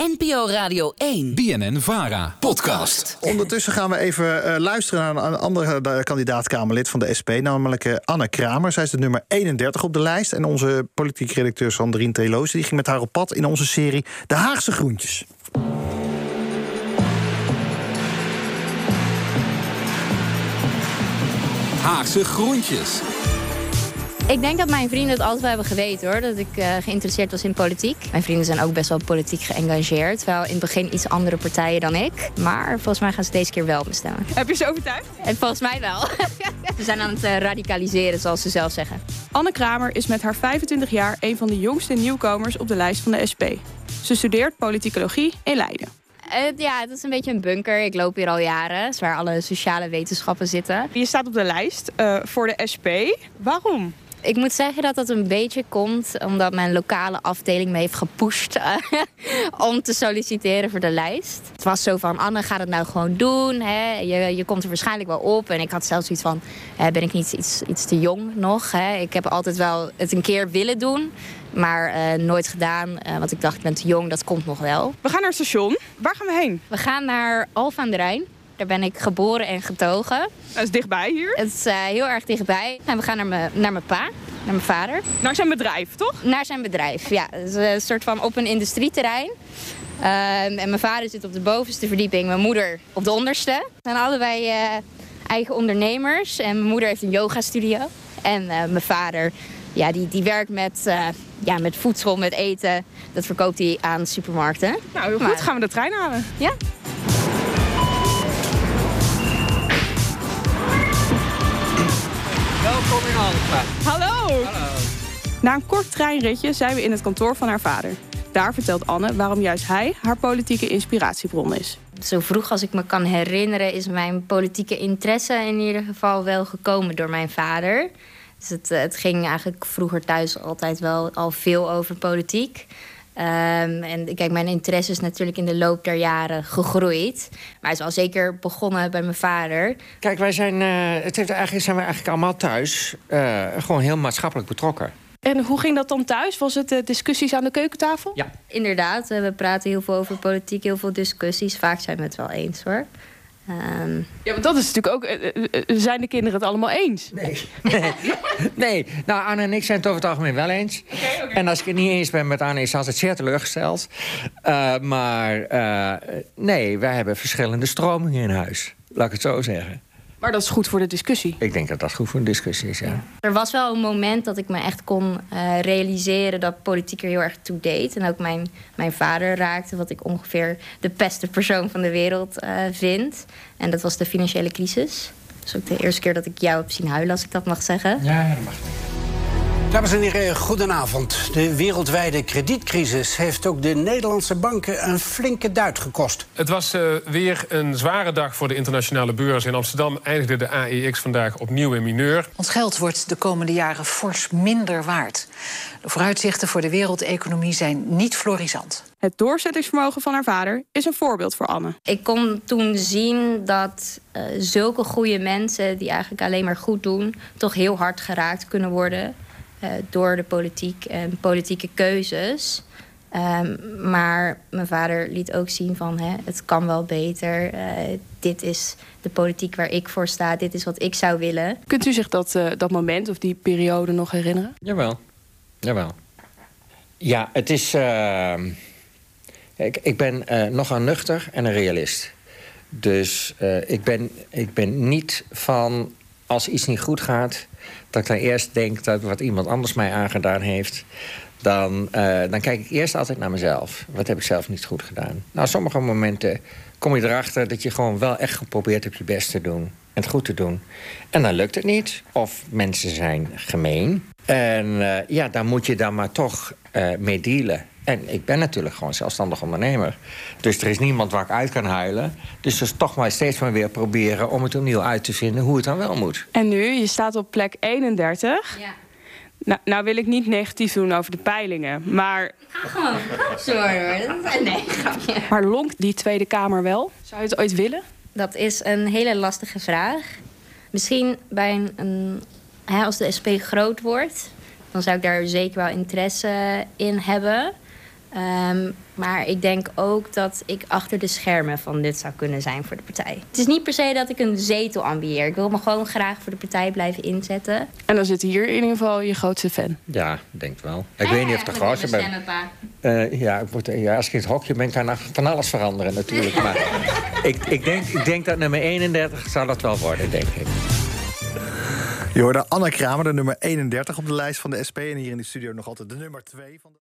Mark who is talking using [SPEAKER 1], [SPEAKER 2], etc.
[SPEAKER 1] NPO Radio 1.
[SPEAKER 2] BNN Vara. Podcast.
[SPEAKER 3] Ondertussen gaan we even uh, luisteren naar een andere uh, kandidaat-Kamerlid van de SP, namelijk uh, Anne Kramer. Zij is de nummer 31 op de lijst. En onze politiek redacteur Sandrine Teloos die ging met haar op pad in onze serie De Haagse Groentjes.
[SPEAKER 2] Haagse Groentjes.
[SPEAKER 4] Ik denk dat mijn vrienden het altijd wel hebben geweten hoor. Dat ik uh, geïnteresseerd was in politiek. Mijn vrienden zijn ook best wel politiek geëngageerd. Wel in het begin iets andere partijen dan ik. Maar volgens mij gaan ze deze keer wel bestemmen.
[SPEAKER 5] Heb je ze overtuigd?
[SPEAKER 4] En volgens mij wel. ze zijn aan het uh, radicaliseren, zoals ze zelf zeggen.
[SPEAKER 5] Anne Kramer is met haar 25 jaar een van de jongste nieuwkomers op de lijst van de SP. Ze studeert politicologie in Leiden.
[SPEAKER 4] Uh, ja, het is een beetje een bunker. Ik loop hier al jaren. Waar alle sociale wetenschappen zitten.
[SPEAKER 5] Je staat op de lijst uh, voor de SP. Waarom?
[SPEAKER 4] Ik moet zeggen dat dat een beetje komt omdat mijn lokale afdeling me heeft gepusht uh, om te solliciteren voor de lijst. Het was zo van, Anne, ga het nou gewoon doen. Hè? Je, je komt er waarschijnlijk wel op. En ik had zelfs iets van, hè, ben ik niet iets, iets te jong nog? Hè? Ik heb altijd wel het een keer willen doen, maar uh, nooit gedaan. Uh, want ik dacht, ik ben te jong, dat komt nog wel.
[SPEAKER 5] We gaan naar het station. Waar gaan we heen?
[SPEAKER 4] We gaan naar Alphen aan de Rijn. Daar ben ik geboren en getogen.
[SPEAKER 5] Dat is dichtbij hier?
[SPEAKER 4] Het is uh, heel erg dichtbij. En we gaan naar mijn, naar mijn pa, naar mijn vader.
[SPEAKER 5] Naar zijn bedrijf, toch?
[SPEAKER 4] Naar zijn bedrijf, ja. Het is een soort van op een industrieterrein. Uh, en mijn vader zit op de bovenste verdieping, mijn moeder op de onderste. We zijn allebei uh, eigen ondernemers. En mijn moeder heeft een yogastudio. En mijn vader, ja, die, die werkt met, ja, met voedsel, met eten. Dat verkoopt hij aan supermarkten.
[SPEAKER 5] Nou, heel goed. Maar, gaan we de trein halen.
[SPEAKER 4] Ja.
[SPEAKER 6] Welkom in Alphen.
[SPEAKER 5] Hallo.
[SPEAKER 6] Hallo.
[SPEAKER 5] Na een kort treinritje zijn we in het kantoor van haar vader. Daar vertelt Anne waarom juist hij haar politieke inspiratiebron is.
[SPEAKER 4] Zo vroeg als ik me kan herinneren is mijn politieke interesse in ieder geval wel gekomen door mijn vader. Dus het, het ging eigenlijk vroeger thuis altijd wel al veel over politiek. Um, en kijk, mijn interesse is natuurlijk in de loop der jaren gegroeid. Maar het is al zeker begonnen bij mijn vader.
[SPEAKER 6] Kijk, wij zijn, uh, het heeft eigenlijk, zijn we eigenlijk allemaal thuis uh, gewoon heel maatschappelijk betrokken.
[SPEAKER 5] En hoe ging dat dan thuis? Was het uh, discussies aan de keukentafel?
[SPEAKER 6] Ja.
[SPEAKER 4] Inderdaad, we praten heel veel over politiek, heel veel discussies. Vaak zijn we het wel eens hoor.
[SPEAKER 5] Um... Ja, want dat is natuurlijk ook. Zijn de kinderen het allemaal eens?
[SPEAKER 6] Nee. Nee. nee. Nou, Anne en ik zijn het over het algemeen wel eens.
[SPEAKER 5] Okay, okay.
[SPEAKER 6] En als ik het niet eens ben met Anne, is ze altijd zeer teleurgesteld. Uh, maar uh, nee, wij hebben verschillende stromingen in huis. Laat ik het zo zeggen.
[SPEAKER 5] Maar dat is goed voor de discussie.
[SPEAKER 6] Ik denk dat dat goed voor een discussie is, ja.
[SPEAKER 4] Er was wel een moment dat ik me echt kon uh, realiseren dat politiek er heel erg toe deed. En ook mijn, mijn vader raakte, wat ik ongeveer de beste persoon van de wereld uh, vind. En dat was de financiële crisis. Dat is ook de eerste keer dat ik jou heb zien huilen, als ik dat mag zeggen.
[SPEAKER 6] Ja, dat mag niet.
[SPEAKER 7] Dames en heren, goedenavond. De wereldwijde kredietcrisis heeft ook de Nederlandse banken een flinke duit gekost.
[SPEAKER 8] Het was uh, weer een zware dag voor de internationale beurs. In Amsterdam eindigde de AEX vandaag opnieuw in mineur.
[SPEAKER 9] Ons geld wordt de komende jaren fors minder waard. De vooruitzichten voor de wereldeconomie zijn niet florisant.
[SPEAKER 5] Het doorzettingsvermogen van haar vader is een voorbeeld voor Anne.
[SPEAKER 4] Ik kon toen zien dat uh, zulke goede mensen, die eigenlijk alleen maar goed doen, toch heel hard geraakt kunnen worden. Uh, door de politiek en politieke keuzes. Um, maar mijn vader liet ook zien van hè, het kan wel beter. Uh, dit is de politiek waar ik voor sta. Dit is wat ik zou willen.
[SPEAKER 5] Kunt u zich dat, uh, dat moment of die periode nog herinneren?
[SPEAKER 6] Jawel. Jawel. Ja, het is... Uh, ik, ik ben nogal nuchter en een realist. Dus ik, ben, ik ben niet van als iets niet goed gaat dat ik dan eerst denk dat wat iemand anders mij aangedaan heeft... Dan, uh, dan kijk ik eerst altijd naar mezelf. Wat heb ik zelf niet goed gedaan? Nou, sommige momenten kom je erachter dat je gewoon wel echt geprobeerd hebt je best te doen. Het goed te doen. En dan lukt het niet. Of mensen zijn gemeen. En uh, ja, dan moet je daar maar toch uh, mee dealen. En ik ben natuurlijk gewoon zelfstandig ondernemer. Dus er is niemand waar ik uit kan huilen. Dus dus toch maar steeds maar weer proberen om het opnieuw uit te vinden hoe het dan wel moet.
[SPEAKER 5] En nu, je staat op plek 31.
[SPEAKER 4] Ja.
[SPEAKER 5] Nou, nou wil ik niet negatief doen over de peilingen, maar...
[SPEAKER 4] Ik ga gewoon zo hoor. Nee, grapje.
[SPEAKER 5] Maar lonkt die Tweede Kamer wel? Zou je het ooit willen?
[SPEAKER 4] Dat is een hele lastige vraag. Misschien bij een, hè, als de SP groot wordt... dan zou ik daar zeker wel interesse in hebben... Ehm, maar ik denk ook dat ik achter de schermen van dit zou kunnen zijn voor de partij. Het is niet per se dat ik een zetel ambieer. Ik wil me gewoon graag voor de partij blijven inzetten.
[SPEAKER 5] En dan zit hier in ieder geval je grootste fan.
[SPEAKER 6] Ja, denk wel. Ik weet niet of de grootste ben.
[SPEAKER 4] Stemmen.
[SPEAKER 6] Eh, ja, ik word- ja, als ik in het hokje ben, kan van alles veranderen natuurlijk. Maar ik, ik, denk, ik denk dat nummer 31 zal het wel worden, denk ik.
[SPEAKER 3] Je hoorde Anne Kramer, de nummer 31 op de lijst van de SP. En hier in de studio nog altijd de nummer 2 van de...